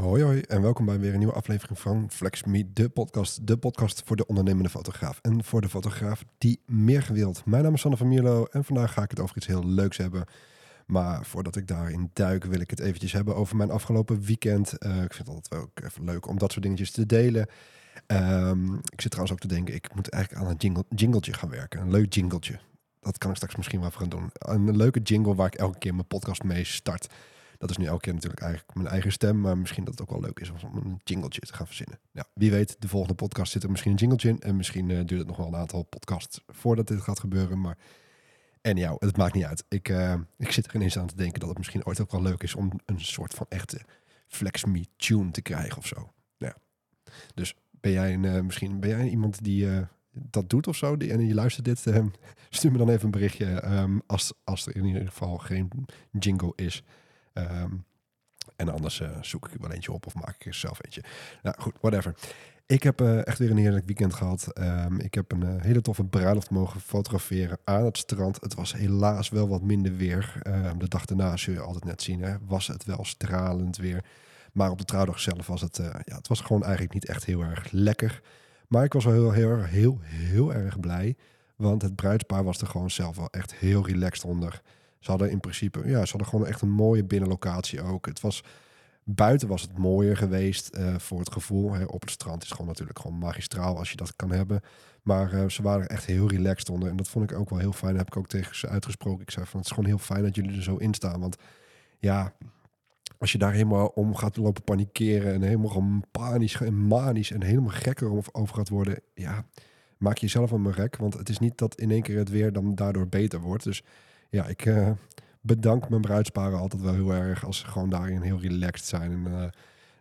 Hoi hoi en welkom bij weer een nieuwe aflevering van Flex Me, de podcast. De podcast voor de ondernemende fotograaf en voor de fotograaf die meer gewild. Mijn naam is Sanne van Mierlo en vandaag ga ik het over iets heel leuks hebben. Maar voordat ik daarin duik wil ik het eventjes hebben over mijn afgelopen weekend. Eh, ik vind het altijd wel even leuk om dat soort dingetjes te delen. Ehm, ik zit trouwens ook te denken, ik moet eigenlijk aan een jingle, jingletje gaan werken. Een leuk jingletje. Dat kan ik straks misschien wel gaan doen. Een leuke jingle waar ik elke keer mijn podcast mee start. Dat is nu elke keer natuurlijk eigenlijk mijn eigen stem. Maar misschien dat het ook wel leuk is om een jingletje te gaan verzinnen. Ja, wie weet, de volgende podcast zit er misschien een jingletje in. En misschien uh, duurt het nog wel een aantal podcasts voordat dit gaat gebeuren. Maar en ja, het maakt niet uit. Ik, uh, ik zit er ineens aan te denken dat het misschien ooit ook wel leuk is om een soort van echte Flex Me tune te krijgen of zo. Ja. Dus ben jij een, uh, misschien ben jij iemand die dat doet of zo, die, en je luistert dit, stuur me dan even een berichtje um, als, als er in ieder geval geen jingle is. Um, en anders uh, zoek ik wel eentje op of maak ik er zelf eentje. Nou goed, whatever. Ik heb uh, echt weer een heerlijk weekend gehad. Um, ik heb een uh, hele toffe bruiloft mogen fotograferen aan het strand. Het was helaas wel wat minder weer. Um, de dag daarna, zul je altijd net zien, hè, was het wel stralend weer. Maar op de trouwdag zelf was het, ja, het was gewoon eigenlijk niet echt heel erg lekker. Maar ik was wel heel, heel, heel, heel, heel erg blij. Want het bruidspaar was er gewoon zelf wel echt heel relaxed onder. Ze hadden in principe, ja, ze hadden gewoon echt een mooie binnenlocatie ook. Het was, buiten was het mooier geweest uh, voor het gevoel. Hè. Op het strand is gewoon natuurlijk gewoon magistraal als je dat kan hebben. Maar uh, ze waren echt heel relaxed onder. En dat vond ik ook wel heel fijn. Dat heb ik ook tegen ze uitgesproken. Ik zei van, het is gewoon heel fijn dat jullie er zo in staan. Want ja, als je daar helemaal om gaat lopen panikeren... en helemaal panisch en manisch en helemaal gekker over gaat worden... ja, maak je jezelf een rek. Want het is niet dat in één keer het weer dan daardoor beter wordt. Dus ja, ik uh, bedank mijn bruidsparen altijd wel heel erg als ze gewoon daarin heel relaxed zijn. En uh,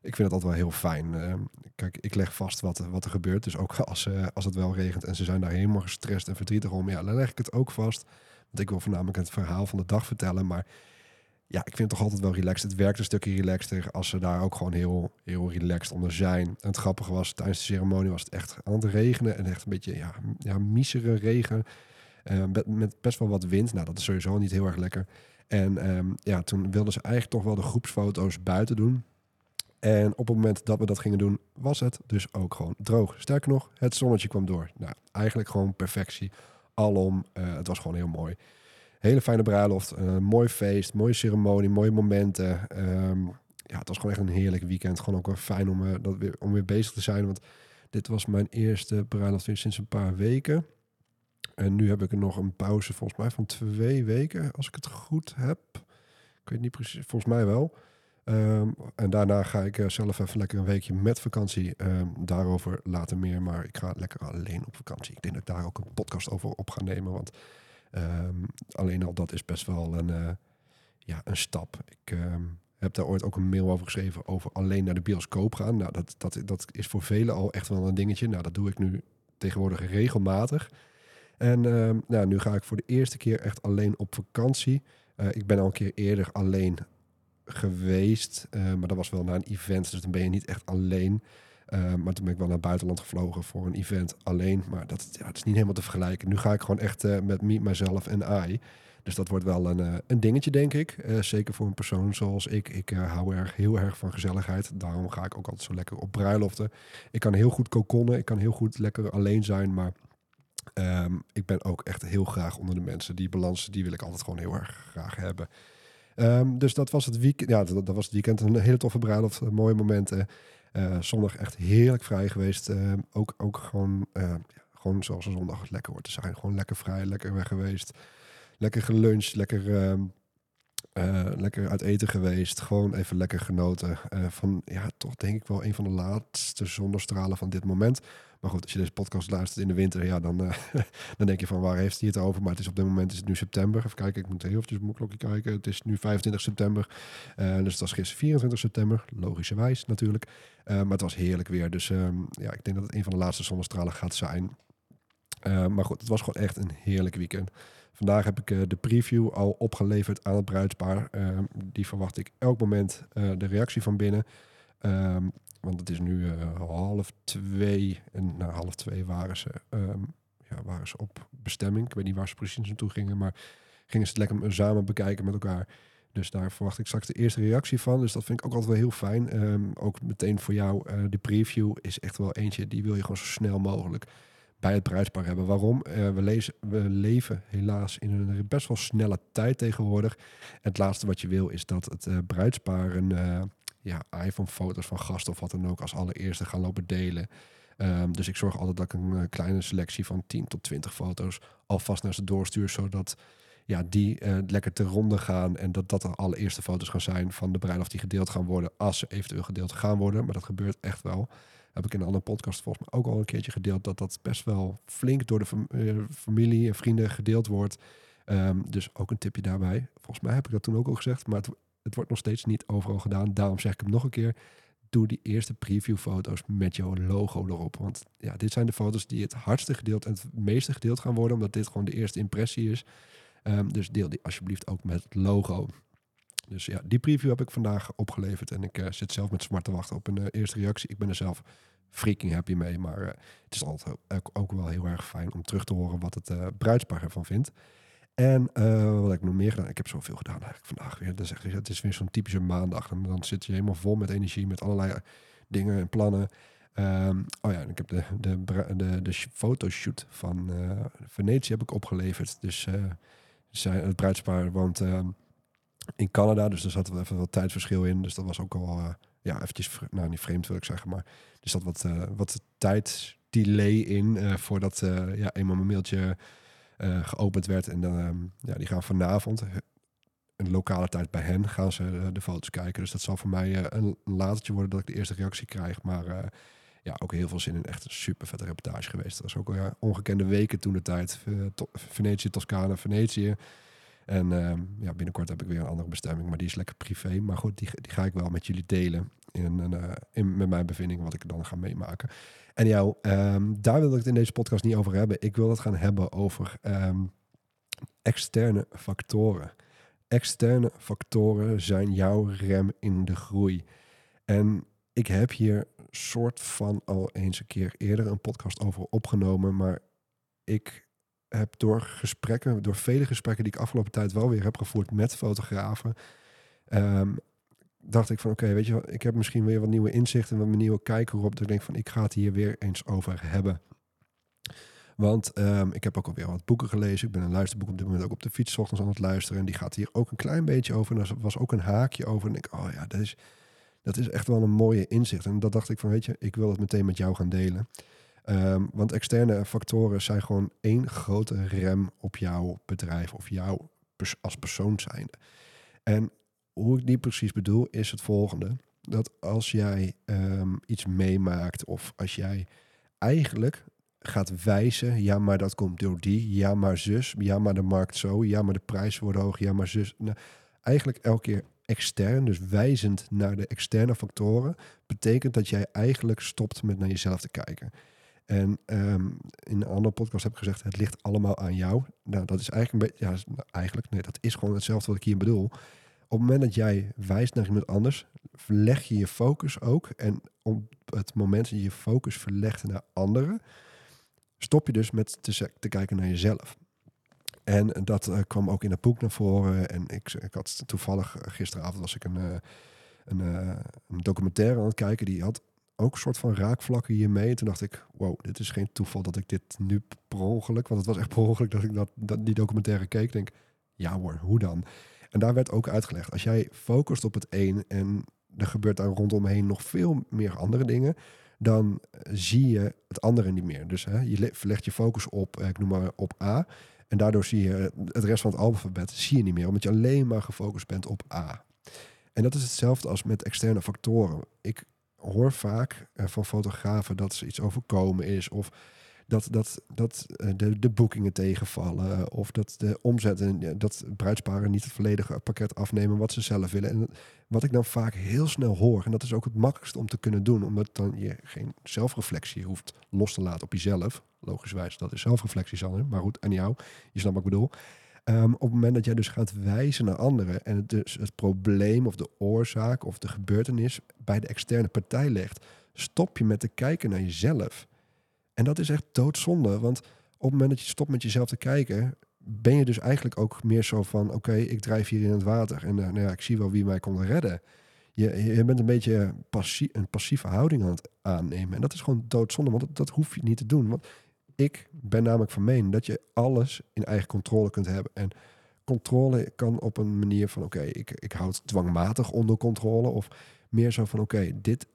ik vind het altijd wel heel fijn. Uh, kijk, ik leg vast wat, wat er gebeurt. Dus ook als, als het wel regent en ze zijn daar helemaal gestrest en verdrietig om, ja, dan leg ik het ook vast. Want ik wil voornamelijk het verhaal van de dag vertellen. Maar ja, ik vind het toch altijd wel relaxed. Het werkt een stukje relaxter als ze daar ook gewoon heel, heel relaxed onder zijn. En het grappige was, tijdens de ceremonie was het echt aan het regenen. En echt een beetje, ja, ja regen. Uh, met, best wel wat wind. Nou, dat is sowieso niet heel erg lekker. En um, ja, toen wilden ze eigenlijk toch wel de groepsfoto's buiten doen. En op het moment dat we dat gingen doen, was het dus ook gewoon droog. Sterker nog, het zonnetje kwam door. Nou, eigenlijk gewoon perfectie. Alom, uh, het was gewoon heel mooi. Hele fijne bruiloft, uh, mooi feest, mooie ceremonie, mooie momenten. Um, ja, het was gewoon echt een heerlijk weekend. Gewoon ook wel fijn om, uh, dat weer, om weer bezig te zijn. Want dit was mijn eerste bruiloft sinds een paar weken. En nu heb ik er nog een pauze volgens mij van twee weken, als ik het goed heb. Ik weet niet precies, volgens mij wel. Um, en daarna ga ik uh, zelf even lekker een weekje met vakantie. Um, daarover later meer, maar ik ga lekker alleen op vakantie. Ik denk dat ik daar ook een podcast over op ga nemen, want um, alleen al dat is best wel een, uh, ja, een stap. Ik heb daar ooit ook een mail over geschreven over alleen naar de bioscoop gaan. Nou, dat, dat, dat is voor velen al echt wel een dingetje. Nou, dat doe ik nu tegenwoordig regelmatig. En uh, nou, nu ga ik voor de eerste keer echt alleen op vakantie. Uh, ik ben al een keer eerder alleen geweest, uh, maar dat was wel naar een event, dus dan ben je niet echt alleen. Uh, maar toen ben ik wel naar het buitenland gevlogen voor een event alleen. Maar dat, ja, is niet helemaal te vergelijken. Nu ga ik gewoon echt met me, mijzelf en AI. Dus dat wordt wel een, een dingetje, denk ik. zeker voor een persoon zoals ik. Ik hou erg, heel erg van gezelligheid. Daarom ga ik ook altijd zo lekker op bruiloften. Ik kan heel goed kokonnen. Ik kan heel goed lekker alleen zijn. Maar Um, ik ben ook echt heel graag onder de mensen. Die balans, die wil ik altijd gewoon heel erg graag hebben. Um, dus dat was het weekend. Ja, dat, was het weekend. Een hele toffe bruiloft. Mooie momenten. Uh, zondag echt heerlijk vrij geweest. Uh, ook, ook gewoon, ja, gewoon zoals een zondag lekker hoort te zijn. Gewoon lekker vrij, lekker weg geweest. Lekker geluncht, lekker, lekker uit eten geweest. Gewoon even lekker genoten van, ja, toch denk ik wel een van de laatste zonnestralen van dit moment. Maar goed, als je deze podcast luistert in de winter, ja, dan, uh, dan denk je van waar heeft hij het over? Maar het is op dit moment is het nu september. Even kijken, ik moet heel eventjes op mijn klokje kijken. Het is nu 25 september. Dus het was gisteren 24 september. Logischerwijs natuurlijk. Maar het was heerlijk weer. Dus um, ja, ik denk dat het een van de laatste zonnestralen gaat zijn. maar goed, het was gewoon echt een heerlijk weekend. Vandaag heb ik de preview al opgeleverd aan het bruidspaar. Ehm, die verwacht ik elk moment de reactie van binnen. Um, want het is nu uh, half twee. En na half twee waren ze, um, ja, waren ze op bestemming. Ik weet niet waar ze precies naartoe gingen. Maar gingen ze het lekker samen bekijken met elkaar. Dus daar verwacht ik straks de eerste reactie van. Dus dat vind ik ook altijd wel heel fijn. Ehm, ook meteen voor jou, de preview is echt wel eentje, die wil je gewoon zo snel mogelijk bij het bruidspaar hebben. Waarom? Uh, we, lezen, leven helaas in een best wel snelle tijd tegenwoordig. En het laatste wat je wil is dat het uh, bruidspaar een ja, iPhone-foto's van gasten of wat dan ook als allereerste gaan lopen delen. Um, dus ik zorg altijd dat ik een kleine selectie van 10 tot 20 foto's alvast naar ze doorstuur, zodat ja, die lekker te ronde gaan. En dat dat de allereerste foto's gaan zijn van de bruiloft die gedeeld gaan worden. Als ze eventueel gedeeld gaan worden. Maar dat gebeurt echt wel. Heb ik in een andere podcast volgens mij ook al een keertje gedeeld. Dat dat best wel flink door de uh, familie en vrienden gedeeld wordt. Um, dus ook een tipje daarbij. Volgens mij heb ik dat toen ook al gezegd. Maar het, het wordt nog steeds niet overal gedaan. Daarom zeg ik hem nog een keer doe die eerste previewfoto's met jouw logo erop. Want ja, dit zijn de foto's die het hardste gedeeld en het meeste gedeeld gaan worden, omdat dit gewoon de eerste impressie is. Um, dus deel die alsjeblieft ook met het logo. Dus ja, die preview heb ik vandaag opgeleverd. En ik uh, zit zelf met smart te wachten op een uh, eerste reactie. Ik ben er zelf freaking happy mee. Maar uh, het is altijd ook, wel heel erg fijn om terug te horen wat het bruidspaar ervan vindt. En wat heb ik nog meer gedaan? Ik heb zoveel gedaan eigenlijk vandaag weer. Echt, het is weer zo'n typische maandag. En dan zit je helemaal vol met energie, met allerlei dingen en plannen. Um, oh ja, ik heb de, de, de, de fotoshoot van Venetië heb ik opgeleverd. Dus zijn, het bruidspaar woont uh, in Canada, dus er zat wel even wat tijdverschil in. Dus dat was ook al, uh, ja, eventjes, nou niet vreemd wil ik zeggen, maar er zat wat, uh, wat tijddelay in voordat ja, eenmaal mijn mailtje geopend werd. En dan, ehm, ja, die gaan vanavond, een lokale tijd bij hen, gaan ze de foto's kijken. Dus dat zal voor mij een latertje worden dat ik de eerste reactie krijg. Maar ja, ook heel veel zin in. Echt een super vette reportage geweest. Dat was ook ja, ongekende weken toen de tijd. Venetië, Toscane, Venetië. En uh, ja, binnenkort heb ik weer een andere bestemming, maar die is lekker privé. Maar goed, die, die ga ik wel met jullie delen in, in, met mijn bevindingen, wat ik dan ga meemaken. En jou, um, daar wil ik het in deze podcast niet over hebben. Ik wil het gaan hebben over um, externe factoren. Externe factoren zijn jouw rem in de groei. En ik heb hier soort van al eens een keer eerder een podcast over opgenomen. Maar ik heb door gesprekken, door vele gesprekken die ik afgelopen tijd wel weer heb gevoerd met fotografen, um, dacht ik van oké, weet je, ik heb misschien weer wat nieuwe inzichten, wat nieuwe kijken erop. Dat ik denk van ik ga het hier weer eens over hebben. Want um, ik heb ook alweer wat boeken gelezen. Ik ben een luisterboek op dit moment ook op de fiets ochtends aan het luisteren. En die gaat hier ook een klein beetje over. En er was ook een haakje over. En ik, oh ja, dat is, dat is echt wel een mooie inzicht. En dat dacht ik van, weet je, ik wil dat meteen met jou gaan delen. Um, want externe factoren zijn gewoon één grote rem op jouw bedrijf of jou als persoon zijnde. En hoe ik die precies bedoel is het volgende. Dat als jij um, iets meemaakt of als jij eigenlijk gaat wijzen, ja maar dat komt door die, ja maar zus, ja maar de markt zo, ja maar de prijzen worden hoog, ja maar zus. Nou, eigenlijk elke keer extern, dus wijzend naar de externe factoren, betekent dat jij eigenlijk stopt met naar jezelf te kijken. En um, in een andere podcast heb ik gezegd, het ligt allemaal aan jou. Nou, dat is eigenlijk een beetje, ja, nou, eigenlijk, nee, dat is gewoon hetzelfde wat ik hier bedoel. Op het moment dat jij wijst naar iemand anders, verleg je je focus ook. En op het moment dat je je focus verlegt naar anderen, stop je dus met te, te kijken naar jezelf. En dat uh, kwam ook in het boek naar voren. En ik, ik had toevallig eh, gisteravond was ik een, uh, een, een, documentaire aan het kijken. Die had ook soort van raakvlakken hiermee. En toen dacht ik, wow, dit is geen toeval dat ik dit nu per ongeluk... Want het was echt per ongeluk dat ik dat, dat die documentaire keek. denk, ja hoor, hoe dan? En daar werd ook uitgelegd. Als jij focust op het een en er gebeurt daar rondomheen nog veel meer andere dingen dan zie je het andere niet meer. Dus hè, je verlegt je focus op, ik noem maar op A. En daardoor zie je het rest van het alfabet zie je niet meer, omdat je alleen maar gefocust bent op A. En dat is hetzelfde als met externe factoren. Ik hoor vaak eh, van fotografen dat ze iets overkomen is of dat, dat, dat eh, de, de boekingen tegenvallen of dat de omzetten, dat bruidsparen niet het volledige pakket afnemen wat ze zelf willen. En wat ik dan vaak heel snel hoor, en dat is ook het makkelijkste om te kunnen doen, omdat dan je geen zelfreflectie hoeft los te laten op jezelf. Logischwijs, dat is zelfreflectie, Sander. Maar goed, en jou, je snapt wat ik bedoel. Um, op het moment dat jij dus gaat wijzen naar anderen en het dus het probleem of de oorzaak of de gebeurtenis bij de externe partij legt, stop je met te kijken naar jezelf. En dat is echt doodzonde, want op het moment dat je stopt met jezelf te kijken, ben je dus eigenlijk ook meer zo van: oké, ik drijf hier in het water en nou ja, ik zie wel wie mij kon redden. Je, bent een beetje een passieve houding aan het aannemen. En dat is gewoon doodzonde, want dat, dat hoef je niet te doen. Want ik ben namelijk van mening dat je alles in eigen controle kunt hebben. En controle kan op een manier van: oké, ik, ik houd dwangmatig onder controle. Of meer zo van: oké, dit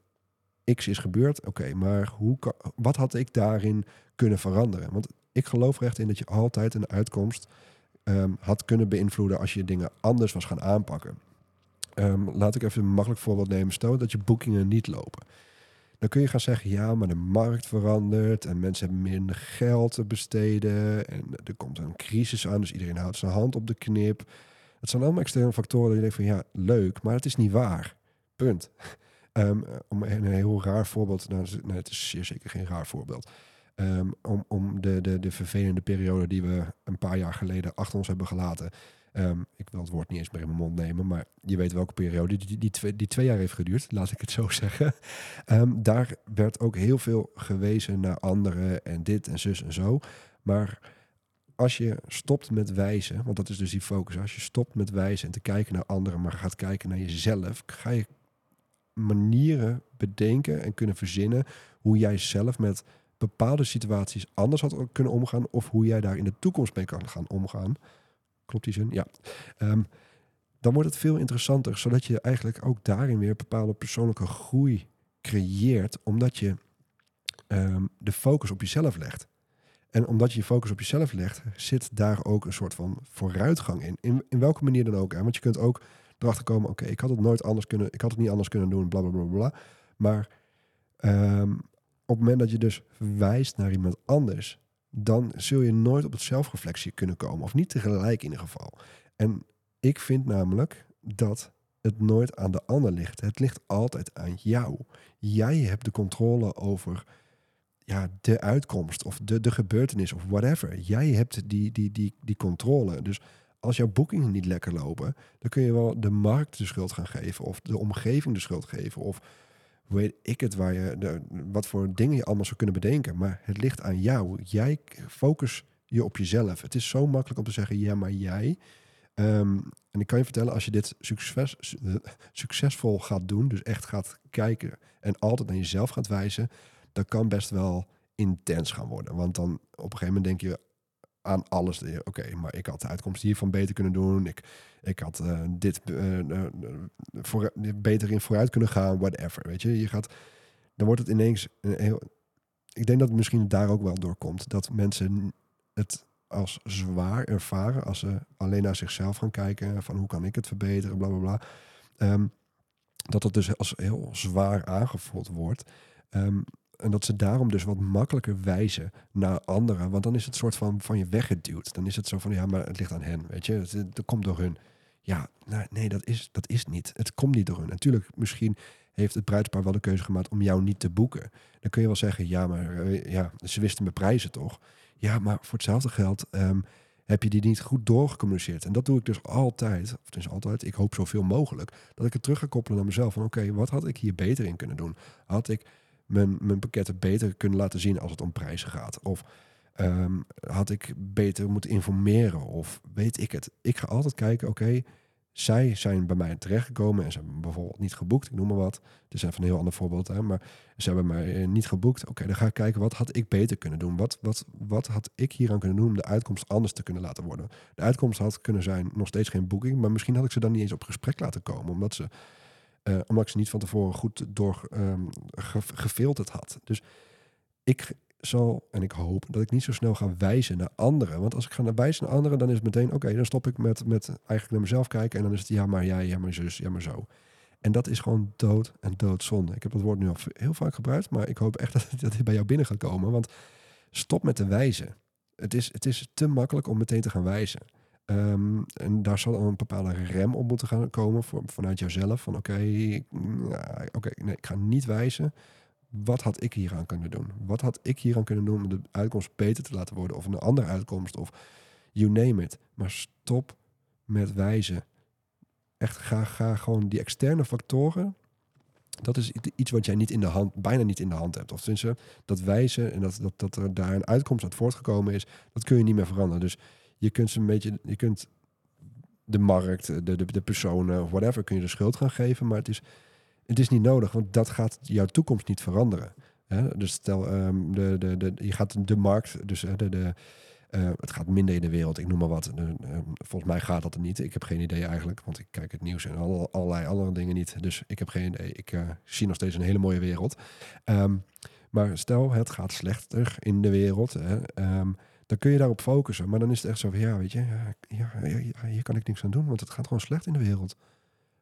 X is gebeurd. Oké, maar hoe kan, wat had ik daarin kunnen veranderen? Want ik geloof er echt in dat je altijd een uitkomst ehm, had kunnen beïnvloeden als je dingen anders was gaan aanpakken. Ehm, laat ik even een makkelijk voorbeeld nemen. Stel dat je boekingen niet lopen. Dan kun je gaan zeggen, ja, maar de markt verandert en mensen hebben minder geld te besteden en er komt een crisis aan, dus iedereen houdt zijn hand op de knip. Het zijn allemaal externe factoren die je denkt van, ja, leuk, maar het is niet waar. Punt. Um, om een heel raar voorbeeld, nou, nee, het is zeer zeker geen raar voorbeeld. Um, om om de, de, de vervelende periode die we een paar jaar geleden achter ons hebben gelaten. Um, ik wil het woord niet eens meer in mijn mond nemen, maar je weet welke periode die, die, twee, die jaar heeft geduurd, laat ik het zo zeggen. Um, daar werd ook heel veel gewezen naar anderen en dit en zus en zo. Maar als je stopt met wijzen, want dat is dus die focus, als je stopt met wijzen en te kijken naar anderen, maar gaat kijken naar jezelf, ga je manieren bedenken en kunnen verzinnen hoe jij zelf met bepaalde situaties anders had kunnen omgaan of hoe jij daar in de toekomst mee kan gaan omgaan. Klopt die zin? Ja. Um, dan wordt het veel interessanter, zodat je eigenlijk ook daarin weer bepaalde persoonlijke groei creëert, omdat je um, de focus op jezelf legt. En omdat je je focus op jezelf legt, zit daar ook een soort van vooruitgang in. In, in welke manier dan ook. Hè? Want je kunt ook erachter komen, oké, ik had het nooit anders kunnen, ik had het niet anders kunnen doen, bla bla bla bla. Maar um, op het moment dat je dus wijst naar iemand anders, dan zul je nooit op het zelfreflectie kunnen komen. Of niet tegelijk in ieder geval. En ik vind namelijk dat het nooit aan de ander ligt. Het ligt altijd aan jou. Jij hebt de controle over ja, de uitkomst of de, de gebeurtenis of whatever. Jij hebt die, die, die, die controle. Dus als jouw boekingen niet lekker lopen, dan kun je wel de markt de schuld gaan geven of de omgeving de schuld geven of weet ik het, waar je, de, wat voor dingen je allemaal zou kunnen bedenken. Maar het ligt aan jou. Jij focus je op jezelf. Het is zo makkelijk om te zeggen, ja, maar jij. Um, en ik kan je vertellen, als je dit succes, succesvol gaat doen, dus echt gaat kijken en altijd naar jezelf gaat wijzen, dat kan best wel intens gaan worden. Want dan op een gegeven moment denk je, aan alles. Oké, maar ik had de uitkomst hiervan beter kunnen doen. Ik, ik had uh, dit uh, voor, beter in vooruit kunnen gaan, whatever. Weet je, je gaat, dan wordt het ineens een heel. Ik denk dat het misschien daar ook wel door komt dat mensen het als zwaar ervaren als ze alleen naar zichzelf gaan kijken van hoe kan ik het verbeteren, bla bla bla. Um, dat het dus als heel zwaar aangevoeld wordt. Um, en dat ze daarom dus wat makkelijker wijzen naar anderen. Want dan is het soort van van je weggeduwd. Dan is het zo van, ja, maar het ligt aan hen, weet je. Het, komt door hun. Ja, nou, nee, dat is, dat is niet. Het komt niet door hun. Natuurlijk, misschien heeft het bruidspaar wel de keuze gemaakt om jou niet te boeken. Dan kun je wel zeggen, ja, maar eh, ja, ze wisten mijn prijzen toch? Ja, maar voor hetzelfde geld um, heb je die niet goed doorgecommuniceerd. En dat doe ik dus altijd, of is altijd, ik hoop zoveel mogelijk, dat ik het terug ga koppelen naar mezelf. Van oké, wat had ik hier beter in kunnen doen? Had ik mijn, mijn pakketten beter kunnen laten zien als het om prijzen gaat. Of um, had ik beter moeten informeren of weet ik het. Ik ga altijd kijken, oké, zij zijn bij mij terechtgekomen en ze hebben bijvoorbeeld niet geboekt, ik noem maar wat. Het is even een heel ander voorbeeld, hè, maar ze hebben mij eh, niet geboekt. Oké, dan ga ik kijken, wat had ik beter kunnen doen? Wat, wat, wat had ik hier aan kunnen doen om de uitkomst anders te kunnen laten worden? De uitkomst had kunnen zijn nog steeds geen boeking, maar misschien had ik ze dan niet eens op gesprek laten komen, omdat ze uh, omdat ik ze niet van tevoren goed door um, gefilterd had. Dus ik zal, en ik hoop, dat ik niet zo snel ga wijzen naar anderen. Want als ik ga naar wijzen naar anderen, dan is het meteen, oké, dan stop ik met, met eigenlijk naar mezelf kijken. En dan is het, ja, maar jij, ja, maar zus, ja, maar zo. En dat is gewoon dood en doodzonde. Ik heb dat woord nu al heel vaak gebruikt, maar ik hoop echt dat, dat dit bij jou binnen gaat komen. Want stop met te wijzen. Het is, het is te makkelijk om meteen te gaan wijzen. Um, en daar zal een bepaalde rem op moeten gaan komen voor, vanuit jouzelf. Van oké, okay, oké, nee, ik ga niet wijzen. Wat had ik hier aan kunnen doen? Wat had ik hier aan kunnen doen om de uitkomst beter te laten worden? Of een andere uitkomst? Of you name it. Maar stop met wijzen. Echt, ga, ga gewoon die externe factoren. Dat is iets wat jij niet in de hand, bijna niet in de hand hebt. Of dat wijzen en dat, dat, dat er daar een uitkomst uit voortgekomen is, dat kun je niet meer veranderen. Dus je kunt ze een beetje, je kunt de markt, de, de, de personen, whatever, kun je de schuld gaan geven. Maar het is, het is niet nodig, want dat gaat jouw toekomst niet veranderen. Hè? Dus stel, um, de, de, de, je gaat de markt, dus de, uh, het gaat minder in de wereld, ik noem maar wat. Uh, volgens mij gaat dat er niet. Ik heb geen idee eigenlijk, want ik kijk het nieuws en alle, allerlei andere dingen niet. Dus ik heb geen idee. Ik uh, zie nog steeds een hele mooie wereld. Um, maar stel, het gaat slechter in de wereld. Hè, dan kun je daarop focussen. Maar dan is het echt zo van, ja, weet je, ja, ja, hier kan ik niks aan doen, want het gaat gewoon slecht in de wereld.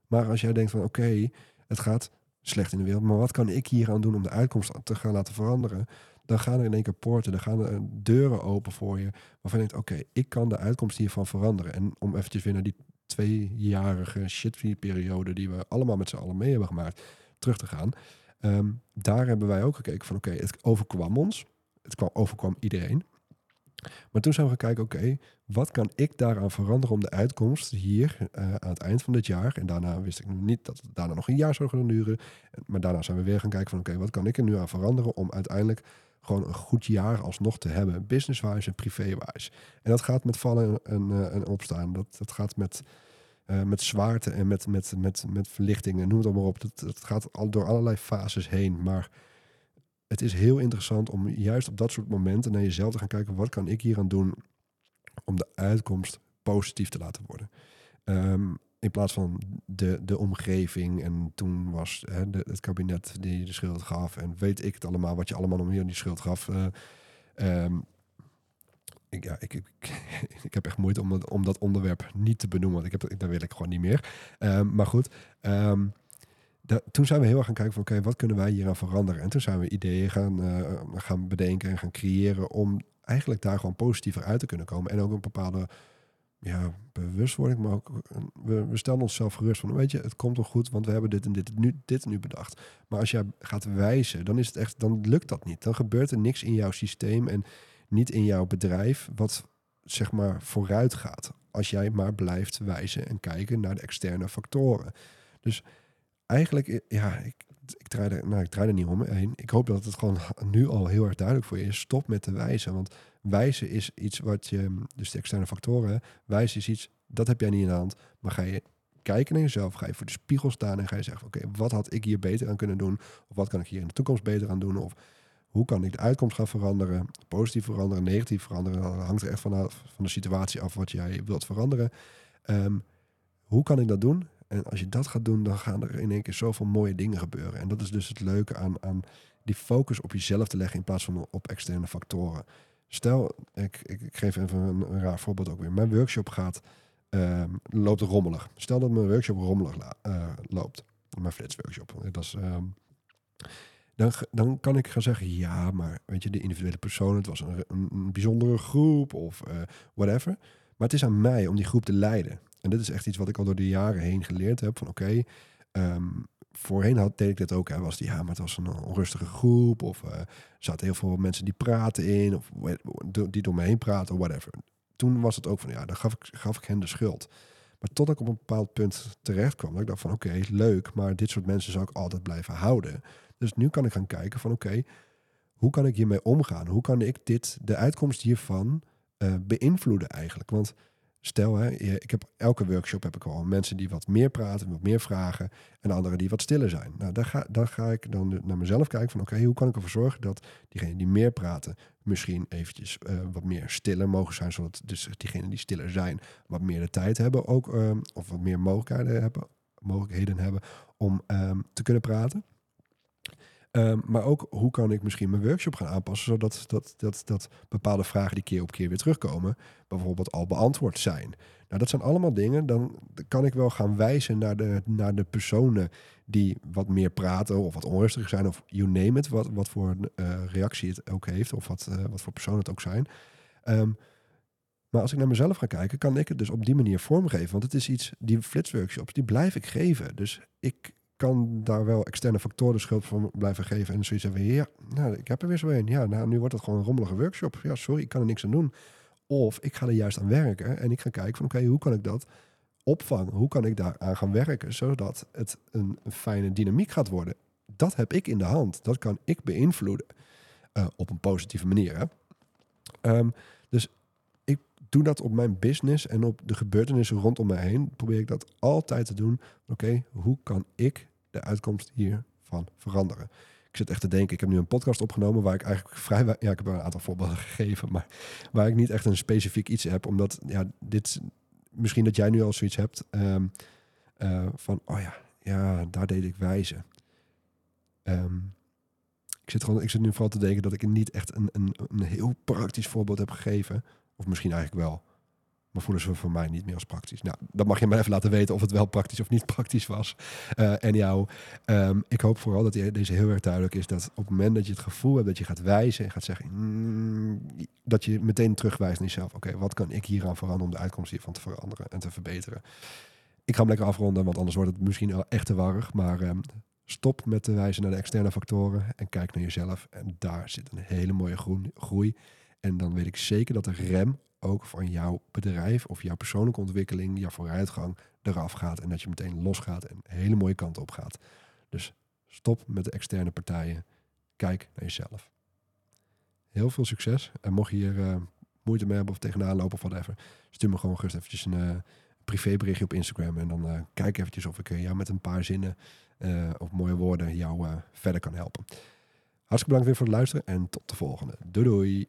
Maar als jij denkt van, oké, het gaat slecht in de wereld, maar wat kan ik hier aan doen om de uitkomst te gaan laten veranderen? Dan gaan er in één keer poorten, dan gaan er deuren open voor je, waarvan je denkt, oké, ik kan de uitkomst hiervan veranderen. En om eventjes weer naar die tweejarige shitfree-periode die we allemaal met z'n allen mee hebben gemaakt, terug te gaan. Um, daar hebben wij ook gekeken van, oké, het overkwam ons. Het kwam, overkwam iedereen. Maar toen zijn we gaan kijken, oké, wat kan ik daaraan veranderen om de uitkomst hier uh, aan het eind van dit jaar, en daarna wist ik niet dat het daarna nog een jaar zou gaan duren, maar daarna zijn we weer gaan kijken van, oké, wat kan ik er nu aan veranderen om uiteindelijk gewoon een goed jaar alsnog te hebben, businesswise en privéwise. En dat gaat met vallen en, uh, en opstaan, dat, dat gaat met... Uh, met zwaarte en met, met, met, met verlichtingen, noem het allemaal op. Dat, dat gaat al door allerlei fases heen. Maar het is heel interessant om juist op dat soort momenten naar jezelf te gaan kijken. Wat kan ik hier aan doen om de uitkomst positief te laten worden? Um, in plaats van de, de omgeving. En toen was hè, het kabinet die de schuld gaf. En weet ik het allemaal, wat je allemaal om hier die schuld gaf. Uh, um, ik, ja, ik, ik, ik, heb echt moeite om, dat, om dat onderwerp niet te benoemen. Want ik heb, daar wil ik gewoon niet meer. Um, maar goed. Toen zijn we heel erg gaan kijken van oké, wat kunnen wij hier aan veranderen? En toen zijn we ideeën gaan, uh, gaan bedenken en gaan creëren om eigenlijk daar gewoon positiever uit te kunnen komen. En ook een bepaalde ja, bewustwording, maar ook we, we stellen onszelf gerust van weet je, het komt toch goed, want we hebben dit en dit nu, dit nu bedacht. Maar als jij gaat wijzen, dan is het echt, dan lukt dat niet. Dan gebeurt er niks in jouw systeem en niet in jouw bedrijf wat zeg maar vooruit gaat. Als jij maar blijft wijzen en kijken naar de externe factoren. Dus eigenlijk, ja, ik, ik, draai er, nou, ik draai er niet omheen. Ik hoop dat het gewoon nu al heel erg duidelijk voor je is. Stop met te wijzen. Want wijzen is iets wat je, dus de externe factoren, wijzen is iets, dat heb jij niet in de hand. Maar ga je kijken naar jezelf, ga je voor de spiegel staan en ga je zeggen, oké, wat had ik hier beter aan kunnen doen? Of wat kan ik hier in de toekomst beter aan doen? Of hoe kan ik de uitkomst gaan veranderen? Positief veranderen, negatief veranderen? Dat hangt er echt vanaf van de situatie af wat jij wilt veranderen. Um, hoe kan ik dat doen? En als je dat gaat doen, dan gaan er in één keer zoveel mooie dingen gebeuren. En dat is dus het leuke aan, aan die focus op jezelf te leggen in plaats van op externe factoren. Stel, ik, ik, geef even een, raar voorbeeld ook weer. Mijn workshop gaat, uh, loopt rommelig. Stel dat mijn workshop rommelig uh, loopt. Mijn flits workshop. Dat is, um, dan, dan kan ik gaan zeggen, ja, maar weet je, de individuele persoon, het was een, een, bijzondere groep of uh, whatever. Maar het is aan mij om die groep te leiden. En dit is echt iets wat ik al door de jaren heen geleerd heb. Van oké, um, voorheen had, deed ik dit ook. Hè, was die, ja, maar het was een onrustige groep. Of uh, er zaten heel veel mensen die praten in. Of die door me heen praten, whatever. Toen was het ook van, ja, dan gaf ik, gaf ik hen de schuld. Maar tot ik op een bepaald punt terecht kwam. Dat ik dacht van, oké, leuk. Maar dit soort mensen zou ik altijd blijven houden. Dus nu kan ik gaan kijken van, oké, hoe kan ik hiermee omgaan? Hoe kan ik dit, de uitkomst hiervan uh, beïnvloeden eigenlijk? Want Stel, hè, ik heb, elke workshop heb ik al mensen die wat meer praten, wat meer vragen. En anderen die wat stiller zijn. Nou, daar ga, daar ga ik dan naar mezelf kijken van oké, hoe kan ik ervoor zorgen dat diegenen die meer praten, misschien eventjes uh, wat meer stiller mogen zijn. Zodat dus diegenen die stiller zijn, wat meer de tijd hebben ook. Um, of wat meer mogelijkheden hebben, mogelijkheden hebben om um, te kunnen praten. Um, maar ook hoe kan ik misschien mijn workshop gaan aanpassen, zodat dat, dat, dat bepaalde vragen die keer op keer weer terugkomen, bijvoorbeeld al beantwoord zijn. Nou, dat zijn allemaal dingen, dan kan ik wel gaan wijzen naar de, naar de personen die wat meer praten of wat onrustiger zijn, of you name it, wat, wat voor uh, reactie het ook heeft, of wat, uh, wat voor persoon het ook zijn. Um, maar als ik naar mezelf ga kijken, kan ik het dus op die manier vormgeven. Want het is iets, die flitsworkshops, die blijf ik geven. Dus ik, kan daar wel externe factoren schuld van blijven geven. En zoiets hebben, ja, nou, ik heb er weer zo een. Ja, nou, nu wordt het gewoon een rommelige workshop. Ja, sorry, ik kan er niks aan doen. Of ik ga er juist aan werken en ik ga kijken van, oké, hoe kan ik dat opvangen? Hoe kan ik daar aan gaan werken, zodat het een, fijne dynamiek gaat worden? Dat heb ik in de hand. Dat kan ik beïnvloeden. Uh, op een positieve manier, hè? Dus doe dat op mijn business en op de gebeurtenissen rondom mij heen. Probeer ik dat altijd te doen. Oké, hoe kan ik de uitkomst hiervan veranderen? Ik zit echt te denken, ik heb nu een podcast opgenomen waar ik eigenlijk vrij... Ja, ik heb een aantal voorbeelden gegeven, maar waar ik niet echt een specifiek iets heb. Omdat, ja, dit... Misschien dat jij nu al zoiets hebt ehm, eh, van, oh ja, ja, daar deed ik wijzen. Ehm, ik, zit gewoon, ik zit nu vooral te denken dat ik niet echt een, een, een heel praktisch voorbeeld heb gegeven. Of misschien eigenlijk wel. Maar voelen ze voor mij niet meer als praktisch. Nou, dan mag je me even laten weten of het wel praktisch of niet praktisch was. Uh, en jou, um, ik hoop vooral dat deze heel erg duidelijk is dat op het moment dat je het gevoel hebt dat je gaat wijzen en gaat zeggen, mm, dat je meteen terugwijst naar jezelf. Oké, wat kan ik hieraan veranderen om de uitkomst hiervan te veranderen en te verbeteren? Ik ga hem lekker afronden, want anders wordt het misschien wel echt te warrig. Maar um, stop met te wijzen naar de externe factoren en kijk naar jezelf. En daar zit een hele mooie groei. En dan weet ik zeker dat de rem ook van jouw bedrijf of jouw persoonlijke ontwikkeling, jouw vooruitgang eraf gaat. En dat je meteen losgaat en een hele mooie kant op gaat. Dus stop met de externe partijen. Kijk naar jezelf. Heel veel succes. En mocht je hier uh, moeite mee hebben of tegenaan lopen of whatever, stuur me gewoon gerust eventjes een uh, privéberichtje op Instagram. En dan uh, kijk eventjes of ik jou met een paar zinnen of mooie woorden jou verder kan helpen. Hartstikke bedankt weer voor het luisteren en tot de volgende. Doei doei!